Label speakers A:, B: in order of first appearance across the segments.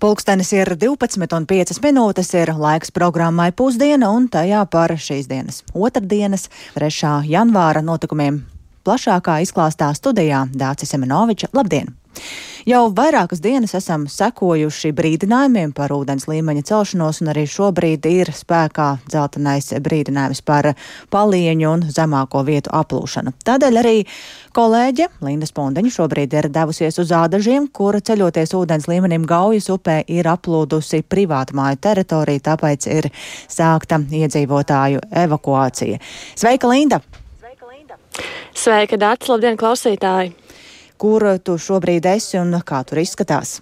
A: Pulkstenis ir 12,5 minūtes, ir laiks programmai pusdiena un tajā par šīs dienas otrdienas, 3. janvāra notikumiem. Plašākā izklāstā studijā Dācis Semenoviča. Labdien! Jau vairākas dienas esam sekojuši brīdinājumiem par ūdens līmeņa celšanos, un arī šobrīd ir spēkā dzeltenais brīdinājums par palieņu un zemāko vietu aplūšanu. Tādēļ arī kolēģe Linda Spondeņa šobrīd ir devusies uz ādažiem, kur ceļoties ūdens līmenim Gaujas upē ir aplūdusi privātu māju teritoriju, tāpēc ir sākta iedzīvotāju evakuācija. Sveika, Linda!
B: Sveika, Dārts! Labdien, klausītāji!
A: Kur tu šobrīd esi un kā tur izskatās?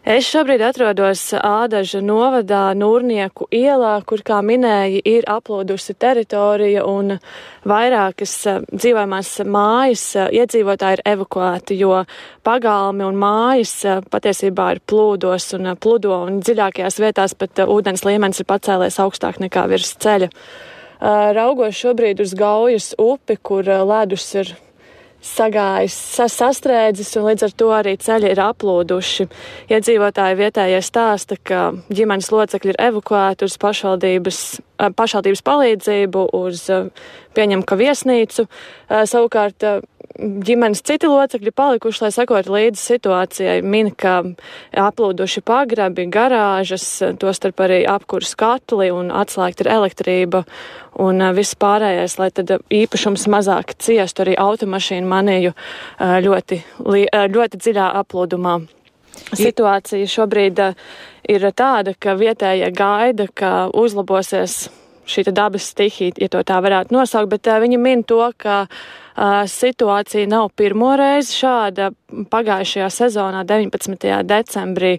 B: Es šobrīd atrodos Ādaža novadā Nūrnieku ielā, kur, kā minēja, ir aplūdusi teritorija un vairākas dzīvojamās mājas iedzīvotāji ir evakuēti, jo pagalmi un mājas patiesībā ir plūdos un pludo un dziļākajās vietās pat ūdens līmenis ir pacēlies augstāk nekā virs ceļa. Raugos šobrīd uz Gaujas upi, kur ledus ir sagājis, sastrēdzis, un līdz ar to arī ceļi ir aplūduši. Iedzīvotāji vietējie stāsta, ka ģimenes locekļi ir evakuēti uz pašvaldības, pašvaldības palīdzību, uz pieņem, ka viesnīcu. Savukārt ģimenes citi locekļi palikuši, lai sekotu līdzi situācijai. Min, ka aplūduši pagrabi, garāžas, tostarp arī apkurs katli un atslēgta ir elektrība un viss pārējais, lai tad īpašums mazāk ciestu arī automašīnu manīju ļoti, ļoti dziļā aplūdumā. Situācija šobrīd ir tāda, ka vietējie gaida, ka uzlabosies šī dabas stihija, ja to tā varētu nosaukt, bet viņa min to, ka uh, situācija nav pirmo reizi šāda. Pagājušajā sezonā, 19. decembrī,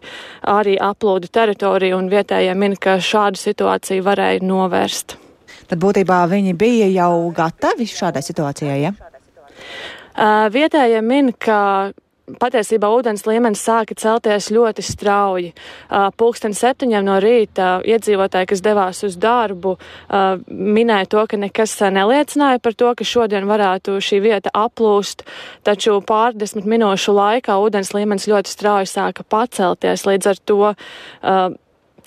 B: arī aplūda teritoriju un vietējie min, ka šādu situāciju varēja novērst.
A: Tad būtībā viņi bija jau gatavi šādai situācijai, ja?
B: Vietējie min, ka patiesībā ūdens līmenis sāka celties ļoti strauji. Pūksteni septiņiem no rīta iedzīvotāji, kas devās uz darbu, minēja to, ka nekas neliecināja par to, ka šodien varētu šī vieta aplūst, taču pārdesmit minūšu laikā ūdens līmenis ļoti strauji sāka pacelties. Līdz ar to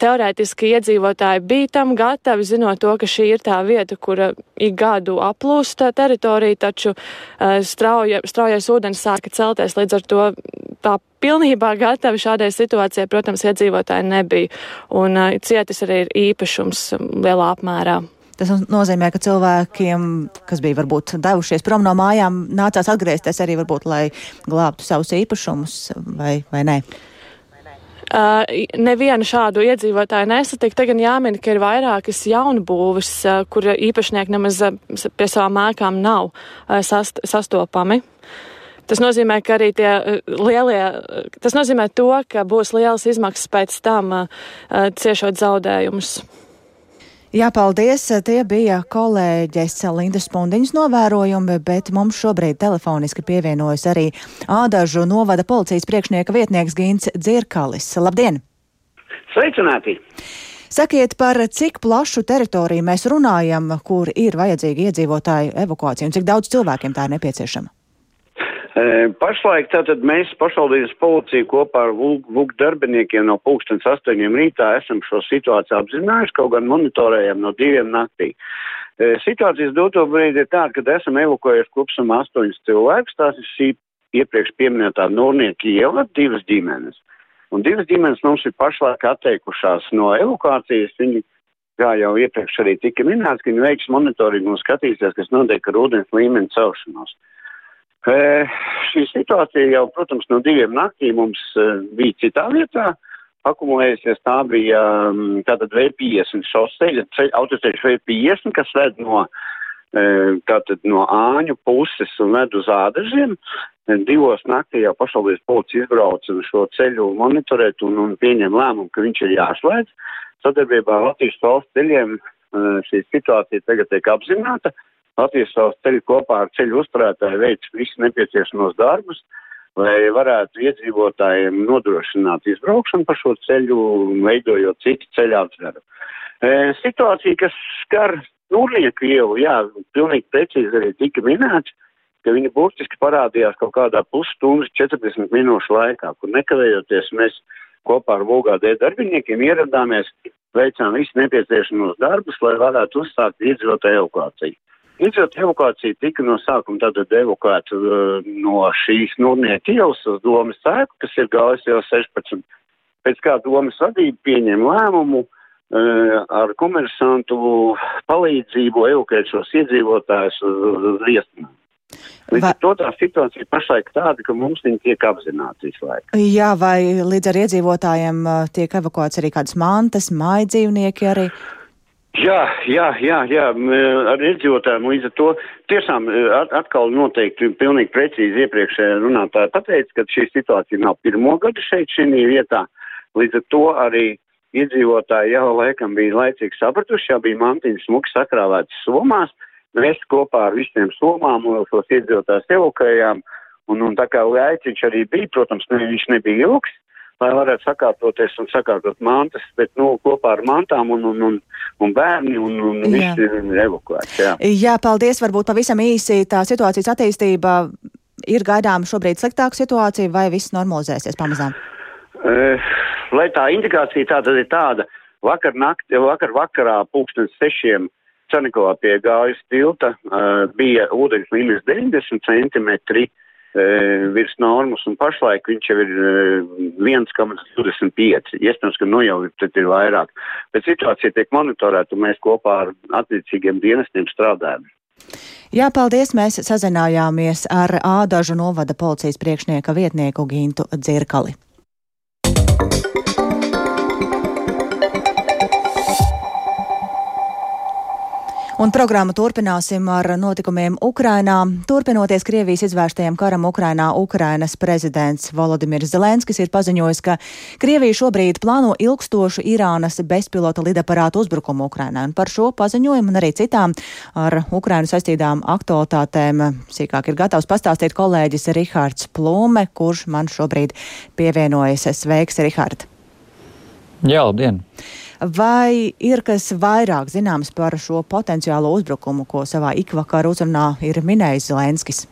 B: teorētiski iedzīvotāji bija tam gatavi, zinot to, ka šī ir tā vieta, kura ik gadu aplūst teritoriju, taču uh, strauja, straujais ūdens sāka celties, līdz ar to tā pilnībā gatavi šādai situācijai, protams, iedzīvotāji nebija, un uh, cietis arī ir īpašums lielā apmērā.
A: Tas nozīmē, ka cilvēkiem, kas bija varbūt devušies prom no mājām, nācās atgriezties arī varbūt, lai glābtu savus īpašumus vai, vai nē.
B: Uh, nevienu šādu iedzīvotāju nesatiktu. Tagad jāmin, ka ir vairākas jaunbūves, uh, kur īpašnieki nemaz uh, pie savām ēkām nav sast, sastopami. Tas nozīmē, ka arī tie lielie, tas nozīmē to, ka būs lielas izmaksas pēc tam ciešot zaudējumus.
A: Jā, paldies. Tie bija kolēģis Lindas Pundiņas novērojumi, bet mums šobrīd telefoniski pievienojas arī Ādažu novada policijas priekšnieka vietnieks Gīns Dzirkalis. Labdien!
C: Sveicināti!
A: Sakiet, par cik plašu teritoriju mēs runājam, kur ir vajadzīga iedzīvotāju evakuācija un cik daudz cilvēkiem tā ir nepieciešama?
C: Pašlaik tātad mēs pašvaldības policija kopā ar VUK darbiniekiem no pulkstens astoņiem rītā esam šo situāciju apzinājuši, kaut gan monitorējam no diviem naktī. Situācijas doto brīdi ir tāda, ka esam evakuējuši kopsumā astoņus cilvēkus, tās ir šī iepriekš pieminētā Nurnieka iela, divas ģimenes. Un divas ģimenes mums ir pašlaik atteikušās no evakuācijas. Viņi, kā jau iepriekš arī tika minēts, ka viņi veiks monitoringu un skatīsies, kas notiek ar ūdens līmeni celšanos. E, šī situācija jau, protams, no diviem naktīm mums e, bija citā vietā akumulējusies. Tā bija tātad V50 šoseļa, autoceļš V50, kas ved no, e, tātad no āņu puses un ved uz ādažiem. Divos naktī jau pašvaldības policija izbrauca šo ceļu monitorēt un, un pieņem lēmumu, ka viņš ir jāslēdz. Sadarbībā ar Latvijas valsts ceļiem šī situācija tagad tiek apzināta. Latvijas valsts ceļu kopā ar ceļu uzturētāju veids visus nepieciešamos darbus, lai varētu iedzīvotājiem nodrošināt izbraukšanu pa šo ceļu, veidojot citu ceļu atveru. E, situācija, kas skar Nūrnieku ielu, jā, pilnīgi precīzi arī tika minēts, ka viņi burtiski parādījās kaut kādā pusstundas 40 minūšu laikā, kur nekavējoties mēs kopā ar VOGAD darbiniekiem ieradāmies, veicām visus nepieciešamos darbus, lai varētu uzsākt iedzīvotāju evakuāciju. Iedzīvotāju evakuācija tika no sākuma tātad evakuēta uh, no šīs nurnieku ielas uz domas sēku, kas ir gājis jau 16. Pēc kā domas vadība pieņem lēmumu uh, ar komersantu palīdzību evakuēt šos iedzīvotājus uz, riestumu. Līdz ar to tā situācija pašlaik tāda, ka mums viņi tiek apzināti visu laiku.
A: Jā, vai līdz ar iedzīvotājiem uh, tiek evakuēts arī kādas mantas, mājdzīvnieki arī?
C: Jā, jā, jā, jā, ar iedzīvotājiem līdz ar to tiešām atkal noteikti pilnīgi precīzi iepriekšējā runātāja pateica, ka šī situācija nav pirmo gadu šeit šī vietā. Līdz ar to arī iedzīvotāji jau laikam bija laicīgi sapratuši, jau bija mantiņas smuki sakrāvētas somās. Mēs kopā ar visiem somām šos iedzīvotājus evakuējām, un, un tā kā laiciņš arī bija, protams, ne, viņš nebija ilgs, lai varētu sakārtoties un sakārtot mantas, bet, nu, kopā ar mantām un, un, un, un bērni un, un visi ir evakuēti. Jā.
A: jā, paldies, varbūt pavisam īsi tā situācijas attīstība ir gaidām šobrīd sliktāka situācija vai viss normalizēsies pamazām?
C: Uh, lai tā indikācija tā tad ir tāda, vakar naktī, vakar vakarā pulkstens sešiem Čanikovā pie gājas tilta uh, bija ūdens līmenis 90 centimetri uh, virs normas, un pašlaik viņš jau ir uh, 1,25. Iespējams, ka nu jau ir vairāk. Bet situācija tiek monitorēta, un mēs kopā ar attiecīgiem dienestiem strādājam.
A: Jā, paldies. Mēs sazinājāmies ar Ādažu novada policijas priekšnieka vietnieku Gintu Dzirkali. Un programmu turpināsim ar notikumiem Ukrainā. Turpinoties Krievijas izvērstajam karam Ukrainā, Ukrainas prezidents Volodimirs Zelenskis ir paziņojis, ka Krievija šobrīd plāno ilgstošu Irānas bezpilota lidaparātu uzbrukumu Ukrainai. Un par šo paziņojumu un arī citām ar Ukrainu saistītām aktualitātēm sīkāk ir gatavs pastāstīt kolēģis Rihards Plūme, kurš man šobrīd pievienojas. Sveiks, Rihard!
D: Jā, labdien!
A: Vai ir kas vairāk zināms par šo potenciālo uzbrukumu, ko savā ikvakar uzrunā ir minējis Zelenskis?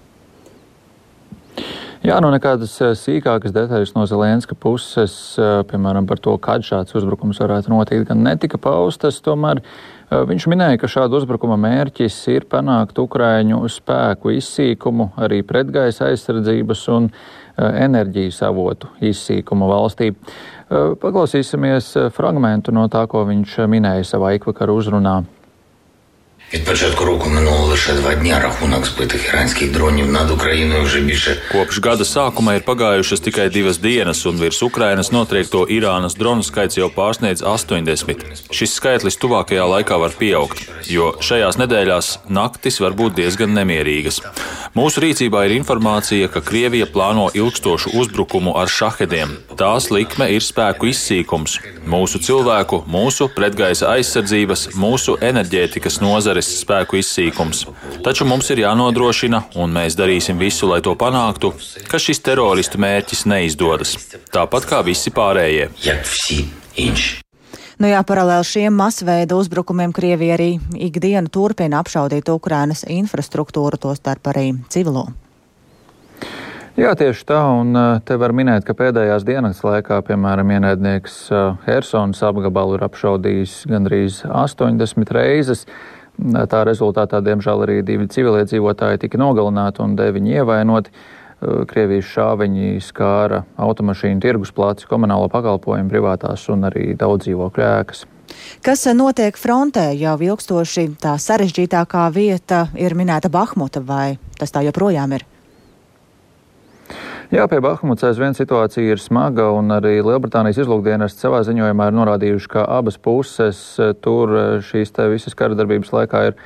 D: Jā, nu nekādas eh, sīkākas detaļas no Zelenska puses, eh, piemēram, par to, kad šāds uzbrukums varētu notikt, gan netika paustas. Tomēr eh, viņš minēja, ka šāda uzbrukuma mērķis ir panākt Ukraiņu spēku izsīkumu, arī pretgaisa aizsardzības un enerģijas avotu izsīkumu valstī. Paklausīsimies fragmentu no tā, ko viņš minēja savā ikvakara uzrunā.
E: Від початку року минуло лише два дні. Рахунок збитих іранських дронів над Україною вже більше.
F: Kopš gada sākuma ir pagājušas tikai divas dienas, un virs Ukrainas notriekto Irānas dronu skaits jau pārsniedz 80. Šis skaitlis tuvākajā laikā var pieaugt, jo šajās nedēļās naktis var būt diezgan nemierīgas. Mūsu rīcībā ir informācija, ka Krievija plāno ilgstošu uzbrukumu ar šahediem. Tās likme ir spēku izsīkums, mūsu cilvēku, mūsu pretgaisa aizsardzības, mūsu enerģētikas nozares nozares spēku izsīkums. Taču mums ir jānodrošina, un mēs darīsim visu, lai to panāktu, ka šis teroristu mērķis neizdodas. Tāpat kā visi pārējie.
A: Nu jā, paralēli šiem masveida uzbrukumiem Krievija arī ikdienu turpina apšaudīt Ukrainas infrastruktūru, tostarp arī civilo.
D: Jā, tieši tā, un te var minēt, ka pēdējās dienas laikā, piemēram, ienaidnieks Helsonas apgabalu ir apšaudījis gandrīz 80 reizes. Tā rezultātā, diemžēl, arī divi civiliedzīvotāji tika nogalināti un deviņi ievainoti. Krievijas šāviņi skāra automašīnu tirgus plāci, komunālo pakalpojumu, privātās un arī daudz dzīvokļu ēkas.
A: Kas notiek frontē jau ilgstoši? Tā sarežģītākā vieta ir minēta Bahmuta, vai tas tā joprojām ir?
D: Jā, pie Bahmutas aizvien situācija ir smaga, un arī Lielbritānijas izlūkdienas savā ziņojumā ir norādījuši, ka abas puses eh, tur eh, šīs te visas kara darbības laikā ir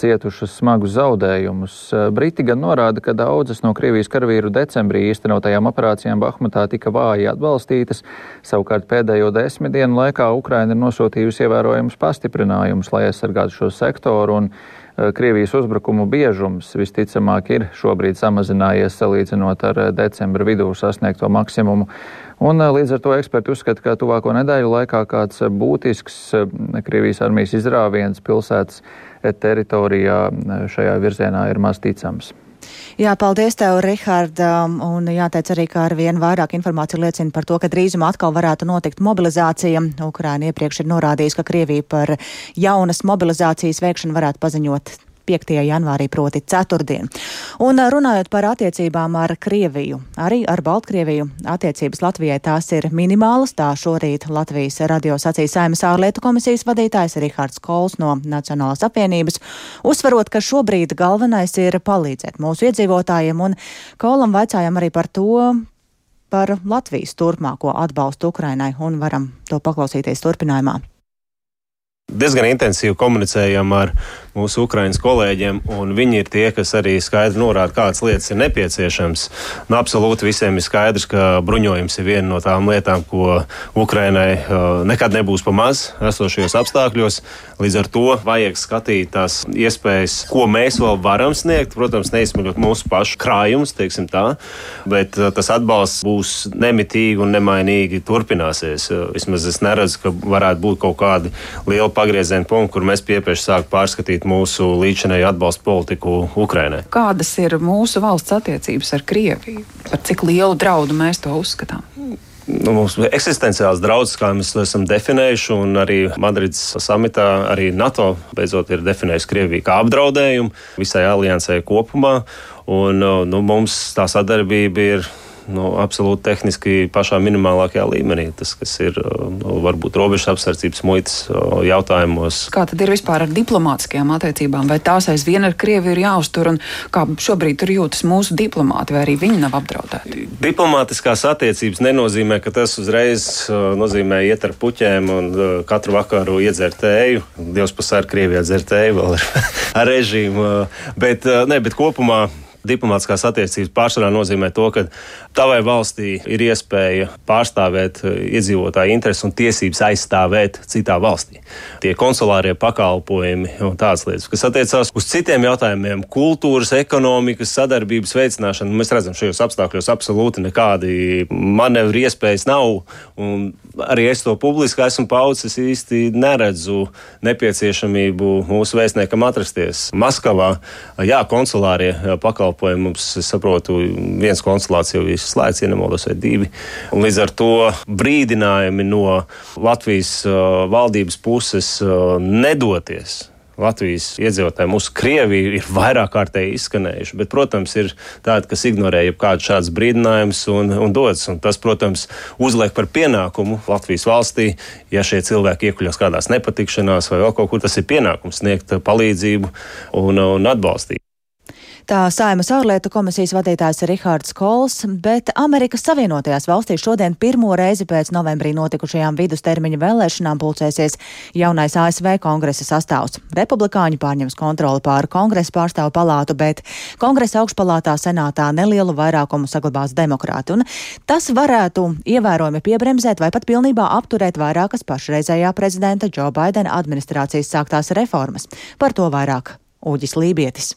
D: cietušas smagus zaudējumus. Eh, Briti gan norāda, ka daudzas no Krievijas karavīru decembrī īstenotajām operācijām Bahmutā tika vāji atbalstītas, savukārt pēdējo desmit dienu laikā Ukraina ir nosūtījusi ievērojumus pastiprinājumus, lai aizsargātu šo sektoru. Un, Eh, Krievijas uzbrukumu biežums visticamāk ir šobrīd samazinājies salīdzinot ar eh, decembra vidū sasniegto maksimumu. Un eh, līdz ar to eksperti uzskata, ka tuvāko nedēļu laikā kāds būtisks Krievijas armijas izrāviens pilsētas teritorijā šajā virzienā ir maz ticams.
A: Jā, paldies tev, Rihard. Un jāteic arī, ka ar vien vairāk informācija liecina par to, ka drīzumā atkal varētu notikt mobilizācija. Ukraina iepriekš ir norādījusi, ka Krievija par jaunas mobilizācijas veikšanu varētu paziņot 5. janvārī, proti ceturtdien. Un runājot par attiecībām ar Krieviju, arī ar Baltkrieviju, attiecības Latvijai tās ir minimālas. Tā šorīt Latvijas radio sacīja Saimas ārlietu komisijas vadītājs Rihards Kols no Nacionālās apvienības, uzsverot, ka šobrīd galvenais ir palīdzēt mūsu iedzīvotājiem, un Kolam vaicājam arī par to, par Latvijas turpmāko atbalstu Ukrainai, un varam to paklausīties turpinājumā
G: diezgan intensīvi komunicējam ar mūsu ukraiņu kolēģiem, un viņi ir tie, kas arī skaidri norāda, kādas lietas ir nepieciešams. Nu, absolūti visiem ir skaidrs, ka bruņojums ir viena no tām lietām, ko Ukrainai uh, nekad nebūs pa maz esošajos apstākļos. Līdz ar to vajag skatīt tās iespējas, ko mēs vēl varam sniegt. Protams, neizsmeļot mūsu pašu krājumus, teiksim tā, bet uh, tas atbalsts būs nemitīgi un nemainīgi turpināsies. Uh, vismaz es neredzu, ka varētu būt kaut kādi lieli pagrieziena punkti, kur mēs piepieši sāk pārskatīt mūsu līdzinēju atbalstu politiku Ukrainai.
H: Kādas ir mūsu valsts attiecības ar Krieviju? Par cik lielu draudu mēs to uzskatām?
G: nu, mums ir eksistenciāls draudz, kā mēs to esam definējuši, un arī Madrides samitā arī NATO beidzot ir definējusi Krieviju kā apdraudējumu visai aliansē kopumā. Un, nu, mums tā sadarbība ir nu, absolūti tehniski pašā minimālākajā līmenī. Tas, kas ir nu, varbūt robežas apsardzības muitas jautājumos.
H: Kā tad ir vispār ar diplomātiskajām attiecībām? Vai tās aizvien ar Krieviju ir jāuztur, un kā šobrīd tur jūtas mūsu diplomāti, vai arī viņi nav apdraudēti?
G: Diplomātiskās attiecības nenozīmē, ka tas uzreiz nozīmē iet ar puķēm un katru vakaru iedzert tēju. Dievs pasār Krievijā dzert tēju vēl ar, ar režīmu. Bet, ne, bet kopumā Diplomātiskās attiecības pārsvarā nozīmē to, ka tavai valstī ir iespēja pārstāvēt eh, iedzīvotāju intereses un tiesības aizstāvēt citā valstī. Tie konsulārie pakalpojumi un tādas lietas, kas attiecās uz citiem jautājumiem, kultūras, ekonomikas, sadarbības veicināšanu, mēs redzam, šajos apstākļos absolūti nekādi manevru iespējas nav. Arī es to publiski esmu paudzis, īsti neredzu nepieciešamību mūsu vēstniekam atrasties Maskavā. Jā, konsulārie pakalpojumi. Mums, es saprotu, viens konsulāts jau ir slēgts, ja nemaldos, vai divi. Un līdz ar to brīdinājumi no Latvijas valdības puses nedoties Latvijas iedzīvotājiem uz Krieviju ir vairāk kārtēji izskanējuši. Bet, protams, ir tādi, kas ignorē jebkādu šādus brīdinājumus un, un dodas. Un tas, protams, uzliek par pienākumu Latvijas valstī, ja šie cilvēki iekļūst kādās nepatikšanās vai vēl kaut kur, tas ir pienākums sniegt palīdzību un, un atbalstīt.
A: Tā Saimas ārlietu komisijas vadītājs Rihards Kols, bet Amerikas Savienotajās valstīs šodien pirmo reizi pēc novembrī notikušajām vidustermiņa vēlēšanām pulcēsies jaunais ASV kongresa sastāvs. Republikāņi pārņems kontroli pār kongresa pārstāvu palātu, bet kongresa augšpalātā senātā nelielu vairākumu saglabās demokrāti, un tas varētu ievērojami piebremzēt vai pat pilnībā apturēt vairākas pašreizējā prezidenta Džo Baidena administrācijas sāktās reformas. Par to vairāk Uģis Lībietis.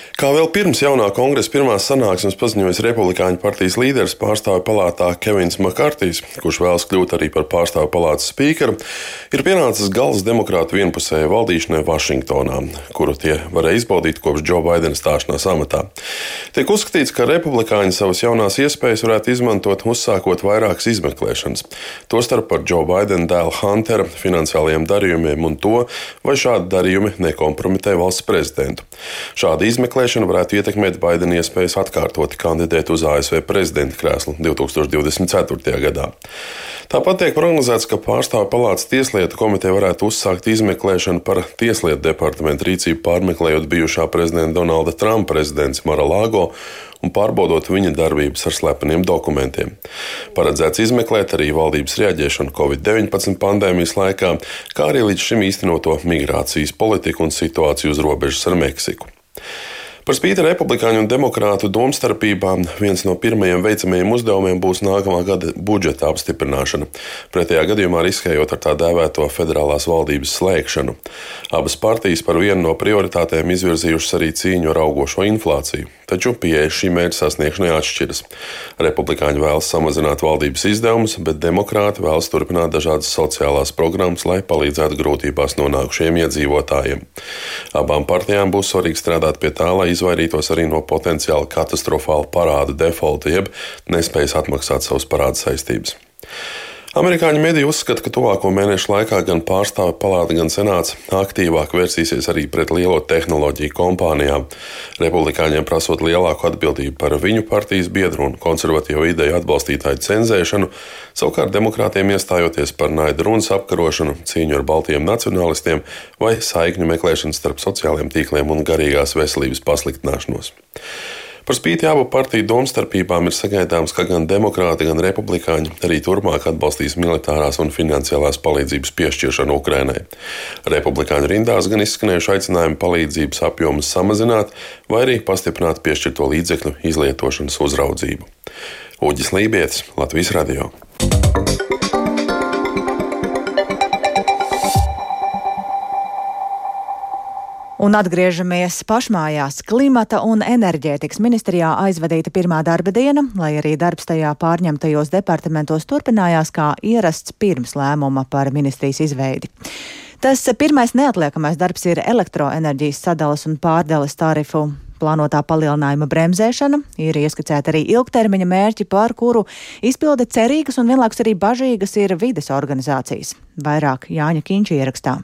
I: Kā vēl pirms jaunā kongresa pirmās sanāksmes paziņojis republikāņu partijas līderis pārstāvju palātā Kevins Makārtīs, kurš vēlas kļūt arī par pārstāvju palātas spīkeru, ir pienācis gals demokrātu vienpusējai valdīšanai Vašingtonā, kuru tie varēja izbaudīt kopš Džo Baidena stāšanās amatā. Tiek uzskatīts, ka republikāņi savas jaunās iespējas varētu izmantot, uzsākot vairākas izmeklēšanas, tostarp par Džo Baidena dēla Huntera finansiālajiem darījumiem un to, vai šādi darījumi nekompromitē valsts prezidentu. Šāda izmeklēšana ievēlēšana varētu ietekmēt Baidena iespējas atkārtoti kandidēt uz ASV prezidenta krēslu 2024. gadā. Tāpat tiek prognozēts, ka pārstāvju palātas tieslietu komiteja varētu uzsākt izmeklēšanu par tieslietu departamentu rīcību pārmeklējot bijušā prezidenta Donalda Trumpa prezidents Maralāgo un pārbaudot viņa darbības ar slepeniem dokumentiem. Paredzēts izmeklēt arī valdības reaģēšanu Covid-19 pandēmijas laikā, kā arī līdz šim īstenoto migrācijas politiku un situāciju uz robežas ar Meksiku. Par spīti republikāņu un demokrātu domstarpībām viens no pirmajiem veicamajiem uzdevumiem būs nākamā gada budžeta apstiprināšana, pretējā gadījumā riskējot ar tā dēvēto federālās valdības slēgšanu. Abas partijas par vienu no prioritātēm izvirzījušas arī cīņu ar augošo inflāciju, taču pieeja šī mērķa sasniegšanai atšķiras. Republikāņi vēlas samazināt valdības izdevumus, bet demokrāti vēlas turpināt dažādas sociālās programmas, lai palīdzētu grūtībās nonākušiem iedzīvotājiem. Abām partijām būs svarīgi strādāt pie tā, lai izvairītos arī no potenciāli katastrofāla parāda defaulta, jeb nespējas atmaksāt savus parāda saistības. Amerikāņu mediji uzskata, ka tuvāko mēnešu laikā gan pārstāvju palāta, gan senāts aktīvāk vērsīsies arī pret lielo tehnoloģiju kompānijām, republikāņiem prasot lielāku atbildību par viņu partijas biedru un konservatīvu ideju atbalstītāju cenzēšanu, savukārt demokrātiem iestājoties par naida runas apkarošanu, cīņu ar baltiem nacionālistiem vai saikņu meklēšanu starp sociālajiem tīkliem un garīgās veselības pasliktināšanos. Par spīti abu partiju domstarpībām ir sagaidāms, ka gan demokrāti, gan republikāņi arī turpmāk atbalstīs militārās un finansiālās palīdzības piešķiršanu Ukrainai. Republikāņu rindās gan izskanējuši aicinājumi palīdzības apjomus samazināt, vai arī pastiprināt piešķirto līdzekļu izlietošanas uzraudzību. Uģis Lībijams, Latvijas Radio.
A: Un atgriežamies pašmājās. Klimata un enerģētikas ministrijā aizvadīta pirmā darba diena, lai arī darbs tajā pārņemtajos departamentos turpinājās kā ierasts pirms lēmuma par ministrijas izveidi. Tas pirmais neatliekamais darbs ir elektroenerģijas sadalas un pārdales tarifu plānotā palielinājuma bremzēšana, ir ieskicēta arī ilgtermiņa mērķi, par kuru izpilde cerīgas un vienlaikus arī bažīgas ir vides organizācijas. Vairāk Jāņa Kīņša ierakstā.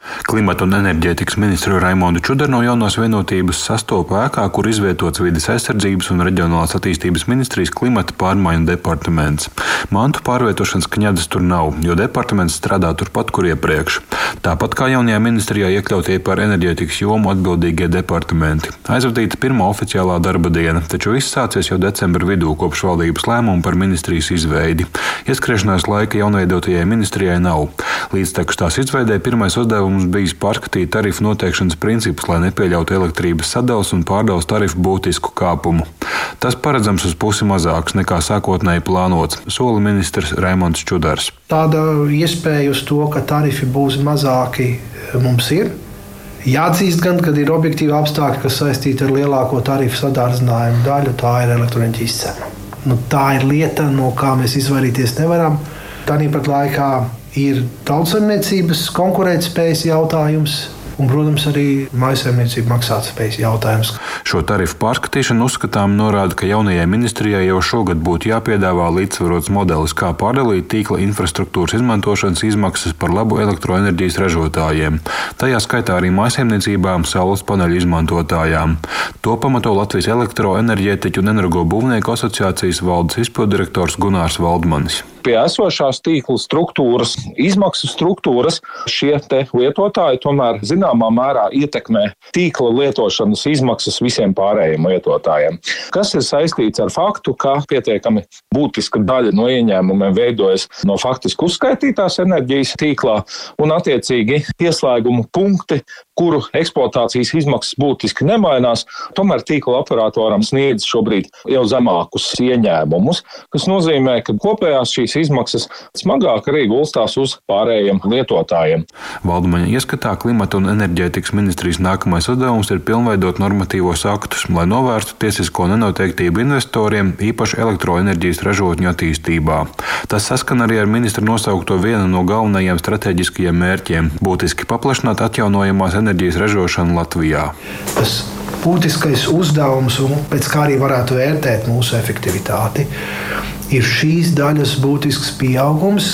J: Klimata un enerģētikas ministru Raimondu Čudaru no jaunās vienotības sastopa ēkā, kur izvietots vides aizsardzības un reģionālās attīstības ministrijas klimata pārmaiņu departaments. Mantu pārvietošanas kņadas tur nav, jo departaments strādā turpat, kur iepriekš. Tāpat kā jaunajā ministrijā iekļautie par enerģētikas jomu atbildīgie departamenti. Aizvadīta pirmā oficiālā darba diena, taču viss sācies jau decembra vidū kopš valdības lēmuma par ministrijas izveidi. Ieskriešanās laika jaunveidotajai ministrijai nav. Līdz tās izveidē pirmais uzdevums uzdevums bijis pārskatīt tarifu noteikšanas principus, lai nepieļautu elektrības sadales un pārdales tarifu būtisku kāpumu. Tas paredzams uz pusi mazāks nekā sākotnēji plānots, sola ministrs Raimons Čudars.
K: Tāda iespēja uz to, ka tarifi būs mazāki, mums ir. Jāatzīst, gan, kad ir objektīvi apstākļi, kas saistīti ar lielāko tarifu sadārdzinājumu daļu, tā ir elektroenerģijas cena. Nu, tā ir lieta, no kā mēs izvairīties nevaram. Tāpat laikā ir tautsēmniecības konkurētspējas jautājums. Un, protams, arī maisaimniecība maksātspējas jautājums.
J: Šo tarifu pārskatīšanu uzskatām norāda, ka jaunajai ministrijai jau šogad būtu jāpiedāvā līdzsvarots modelis, kā pārdalīt tīkla infrastruktūras izmantošanas izmaksas par labu elektroenerģijas ražotājiem. Tajā skaitā arī maisaimniecībām, saules paneļu izmantotājām. To pamato Latvijas elektroenerģētiķu un energobūvnieku asociācijas valdes izpildirektors Gunārs Valdmanis
L: pie esošās tīkla struktūras, izmaksu struktūras, šie lietotāji tomēr zināmā mērā ietekmē tīkla lietošanas izmaksas visiem pārējiem lietotājiem. Kas ir saistīts ar faktu, ka pietiekami būtiska daļa no ieņēmumiem veidojas no faktiski uzskaitītās enerģijas tīklā un attiecīgi pieslēgumu punkti, kuru eksploatācijas izmaksas būtiski nemainās, tomēr tīkla operatoram sniedz šobrīd jau zemākus ieņēmumus, kas nozīmē, ka kopējās šīs šīs izmaksas smagāk arī gulstās uz pārējiem lietotājiem.
J: Valdmaņa ieskatā klimata un enerģētikas ministrijas nākamais uzdevums ir pilnveidot normatīvos aktus, lai novērstu tiesisko nenoteiktību investoriem, īpaši elektroenerģijas ražotņu attīstībā. Tas saskan arī ar ministra nosaukto vienu no galvenajiem strateģiskajiem mērķiem - būtiski paplašināt atjaunojamās enerģijas ražošanu Latvijā.
K: Tas būtiskais uzdevums un pēc kā arī varētu vērtēt mūsu efektivitāti ir šīs daļas būtisks pieaugums,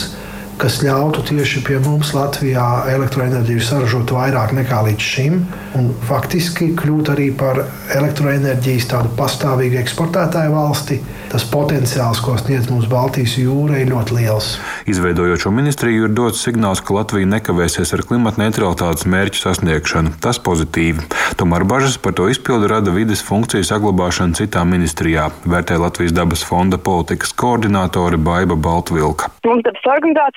K: kas ļautu tieši pie mums Latvijā elektroenerģiju saražot vairāk nekā līdz šim, un faktiski kļūt arī par elektroenerģijas tādu pastāvīgu eksportētāju valsti. Tas potenciāls, ko sniedz mums Baltijas jūra, ir ļoti liels.
J: Izveidojot šo ministriju, ir dots signāls, ka Latvija nekavēsies ar klimata neutralitātes mērķu sasniegšanu. Tas pozitīvi. Tomēr bažas par to izpildu rada vides funkciju saglabāšana citā ministrijā, vērtē Latvijas dabas fonda politikas koordinātore Baiva Baltvilka.
M: Mums dabas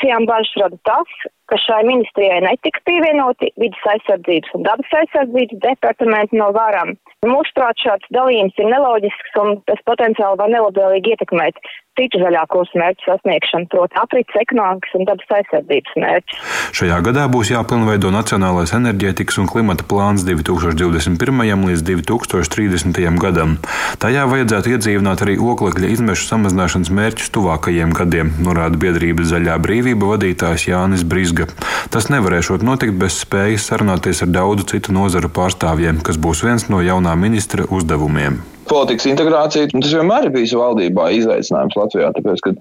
M: organizācijām bažas rada tas, ka šai ministrijai netiks pievienoti vidas aizsardzības un dabas aizsardzības departamenti no varam. Mūsuprāt, šāds dalījums ir neloģisks un tas potenciāli var nelabvēlīgi ietekmēt citu zaļā kursa mērķu sasniegšanu, proti aprits ekonomikas un dabas aizsardzības mērķus.
J: Šajā gadā būs jāpilnveido Nacionālais enerģētikas un klimata plāns 2021. līdz 2030. gadam. Tajā vajadzētu iedzīvināt arī oglekļa izmešu samazināšanas mērķus tuvākajiem gadiem, norāda biedrības Zaļā brīvība vadītājs Jānis Brisga. Tas nevarēšot notikt bez spējas sarunāties ar daudzu citu nozaru pārstāvjiem, kas būs viens no jaunā ministra uzdevumiem
N: politikas integrācija. Tas vienmēr ir bijis valdībā izaicinājums Latvijā, tāpēc, ka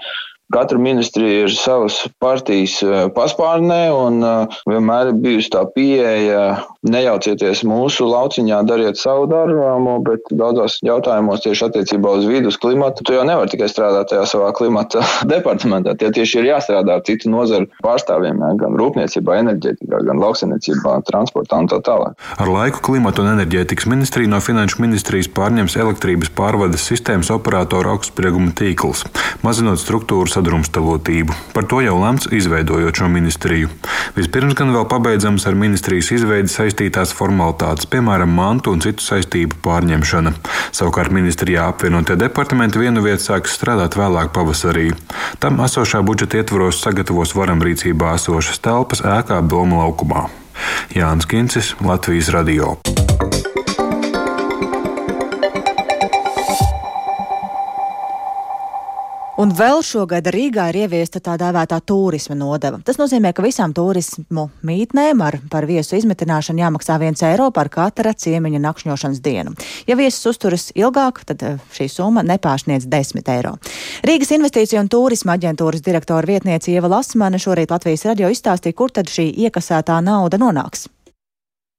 N: Katra ministrija ir savas partijas eh, paspārnē, un eh, vienmēr ir bijusi tā pieeja, nejaucieties mūsu lauciņā, dariet savu darbu, bet daudzos jautājumos tieši attiecībā uz vidus klimatu, tu jau nevari tikai strādāt tajā savā klimata departamentā. Tie tieši ir jāstrādā ar citu nozaru pārstāvjiem, gan rūpniecībā, enerģētikā, gan lauksainiecībā, transportā un tā tālāk.
J: Ar laiku klimata un enerģētikas ministrija no finanšu ministrijas pārņems elektrības pārvades sistēmas operatoru augstsprieguma tīkls, mazinot struktūras sadrumstalotību. Par to jau lemts izveidojot šo ministriju. Vispirms gan vēl pabeidzams ar ministrijas izveidi saistītās formalitātes, piemēram, mantu un citu saistību pārņemšana. Savukārt ministrijā apvienotie departamenti vienu vietu sāks strādāt vēlāk pavasarī. Tam esošā budžeta ietvaros sagatavos varam rīcībā esošas telpas ēkā Doma laukumā. Jānis Kincis, Latvijas Radio.
A: Un vēl šogad Rīgā ir ieviesta tā dēvētā turisma nodeva. Tas nozīmē, ka visām turismu mītnēm ar par viesu izmitināšanu jāmaksā viens eiro par katra ciemiņa nakšņošanas dienu. Ja viesis uzturas ilgāk, tad eh, šī summa nepārsniedz 10 eiro. Rīgas investīcija un turisma aģentūras direktora vietniece Ieva Lasmane šorīt Latvijas radio izstāstīja, kur tad šī iekasētā nauda nonāks.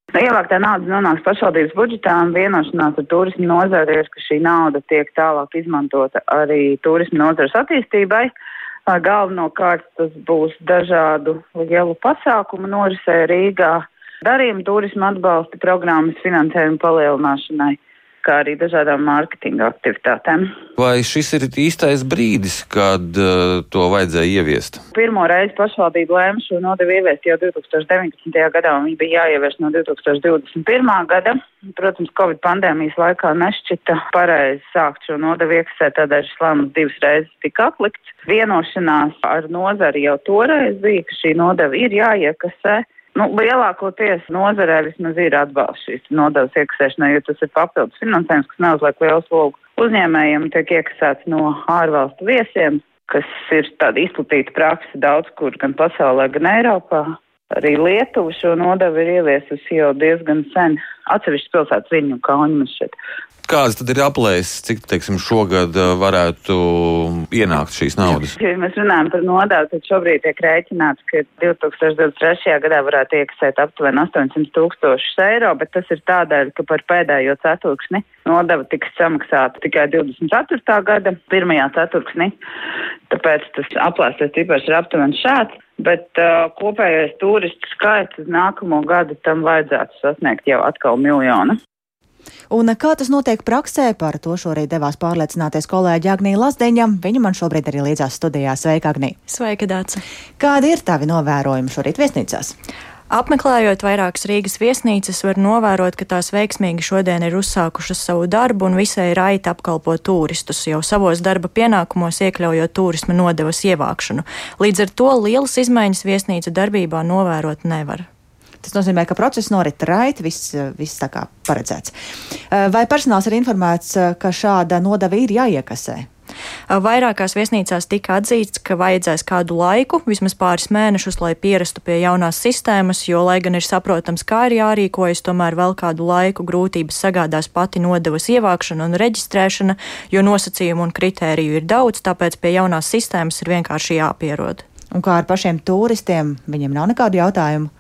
O: Ievāktā nauda nonāks pašvaldības budžetā un vienošanās ar turismu nozari ir, ka šī nauda tiek tālāk izmantota arī turismu nozares attīstībai. Galvenokārt tas būs dažādu lielu pasākumu norisē Rīgā, darījumu turismu atbalsta programmas finansējumu palielināšanai kā arī dažādām mārketinga aktivitātēm.
P: Vai šis ir īstais brīdis, kad uh, to vajadzēja ieviest?
O: Pirmo reizi pašvaldība lēma šo nodevu ieviest jau 2019. gadā, un viņa bija jāievieš no 2021. gada. Protams, Covid pandēmijas laikā nešķita pareizi sākt šo nodevu iekasēt, tādēļ šis lēmums divas reizes tika atlikts. Vienošanās ar nozari jau toreiz bija, ka šī nodeva ir jāiekasē. Nu, lielākoties nozarē vismaz ir atbalsts šīs nodevas iekasēšanai, jo tas ir papildus finansējums, kas neuzliek lielu slogu. Uzņēmējiem tiek iekasēts no ārvalstu viesiem, kas ir tāda izplatīta praksa daudz kur gan pasaulē, gan Eiropā. Arī Lietuva šo nodevu ir ieviesusi jau diezgan sen. Atsevišķas pilsētas viņa un Kaunis šeit.
P: Kādas tad ir aplēses, cik teiksim, šogad uh, varētu ienākt šīs naudas?
O: Ja mēs runājam par nodevu, tad šobrīd tiek rēķināts, ka 2023. gadā varētu iekasēt aptuveni 800 tūkstošus eiro, bet tas ir tādēļ, ka par pēdējo ceturksni nodeva tiks samaksāta tikai 24. gada pirmajā ceturksnī. Tāpēc tas aplēstais cipars ir aptuveni šāds. Bet uh, kopējais turistu skaits uz nākamo gadu tam vajadzētu sasniegt jau atkal miljonu.
A: Un kā tas notiek praksē, par to šorīt devās pārliecināties kolēģi Agnija Lazdeņa. Viņa man šobrīd arī līdzās studijā. Sveika, Agnija!
Q: Sveika, Dāca!
A: Kādi ir tavi novērojumi šorīt viesnīcās?
Q: Apmeklējot vairākas Rīgas viesnīcas, var novērot, ka tās veiksmīgi šodien ir uzsākušas savu darbu un visai raiti apkalpo turistus, jau savos darba pienākumos iekļaujot turisma nodevas ievākšanu. Līdz ar to lielas izmaiņas viesnīcu darbībā novērot nevar.
A: Tas nozīmē, ka process norit raiti, viss, viss tā kā paredzēts. Vai personāls ir informēts, ka šāda nodeva ir jāiekasē?
Q: Vairākās viesnīcās tika atzīts, ka vajadzēs kādu laiku, vismaz pāris mēnešus, lai pierastu pie jaunās sistēmas, jo, lai gan ir saprotams, kā ir jārīkojas, tomēr vēl kādu laiku grūtības sagādās pati nodevas ievākšana un reģistrēšana, jo nosacījumu un kritēriju ir daudz, tāpēc pie jaunās sistēmas ir vienkārši jāpierod.
A: Un kā ar pašiem turistiem, viņiem nav nekādu jautājumu?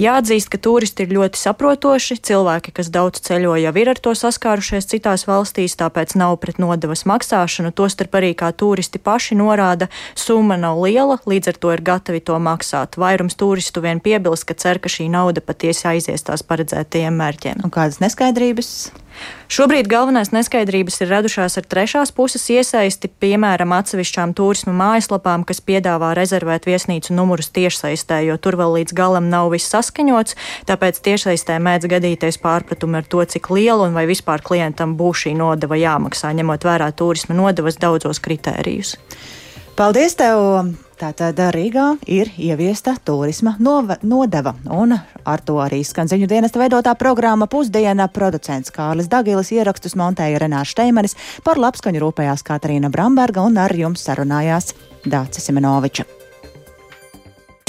Q: Jāatzīst, ka turisti ir ļoti saprotoši. Cilvēki, kas daudz ceļo, jau ir ar to saskārušies citās valstīs, tāpēc nav pret nodevas maksāšanu. Tostarp arī kā turisti paši norāda, summa nav liela, līdz ar to ir gatavi to maksāt. Vairums turistu vien piebilst, ka cer, ka šī nauda patiesi aizies tās paredzētajiem mērķiem.
A: Un kādas neskaidrības?
Q: Šobrīd galvenais neskaidrības ir radušās ar trešās puses iesaisti, piemēram, atsevišķām turismu mājaslapām, kas piedāvā rezervēt viesnīcu numurus tiešsaistē, jo tur vēl līdz galam nav viss saskaņots, tāpēc tiešsaistē mēdz gadīties pārpratumi ar to, cik liela un vai vispār klientam būs šī nodeva jāmaksā, ņemot vērā turisma nodevas daudzos kritērijus.
A: Paldies tev! Tātad Rīgā ir ieviesta turisma nodeva, un ar to arī skan ziņu dienesta veidotā programma Pusdiena. Producents Kārlis Dagilis ierakstus montēja Renāša Šteimanis, par labskaņu rūpējās Katarīna Bramberga un ar jums sarunājās Dācis Simenoviča.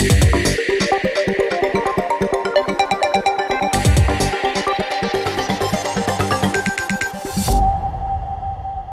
A: Yeah.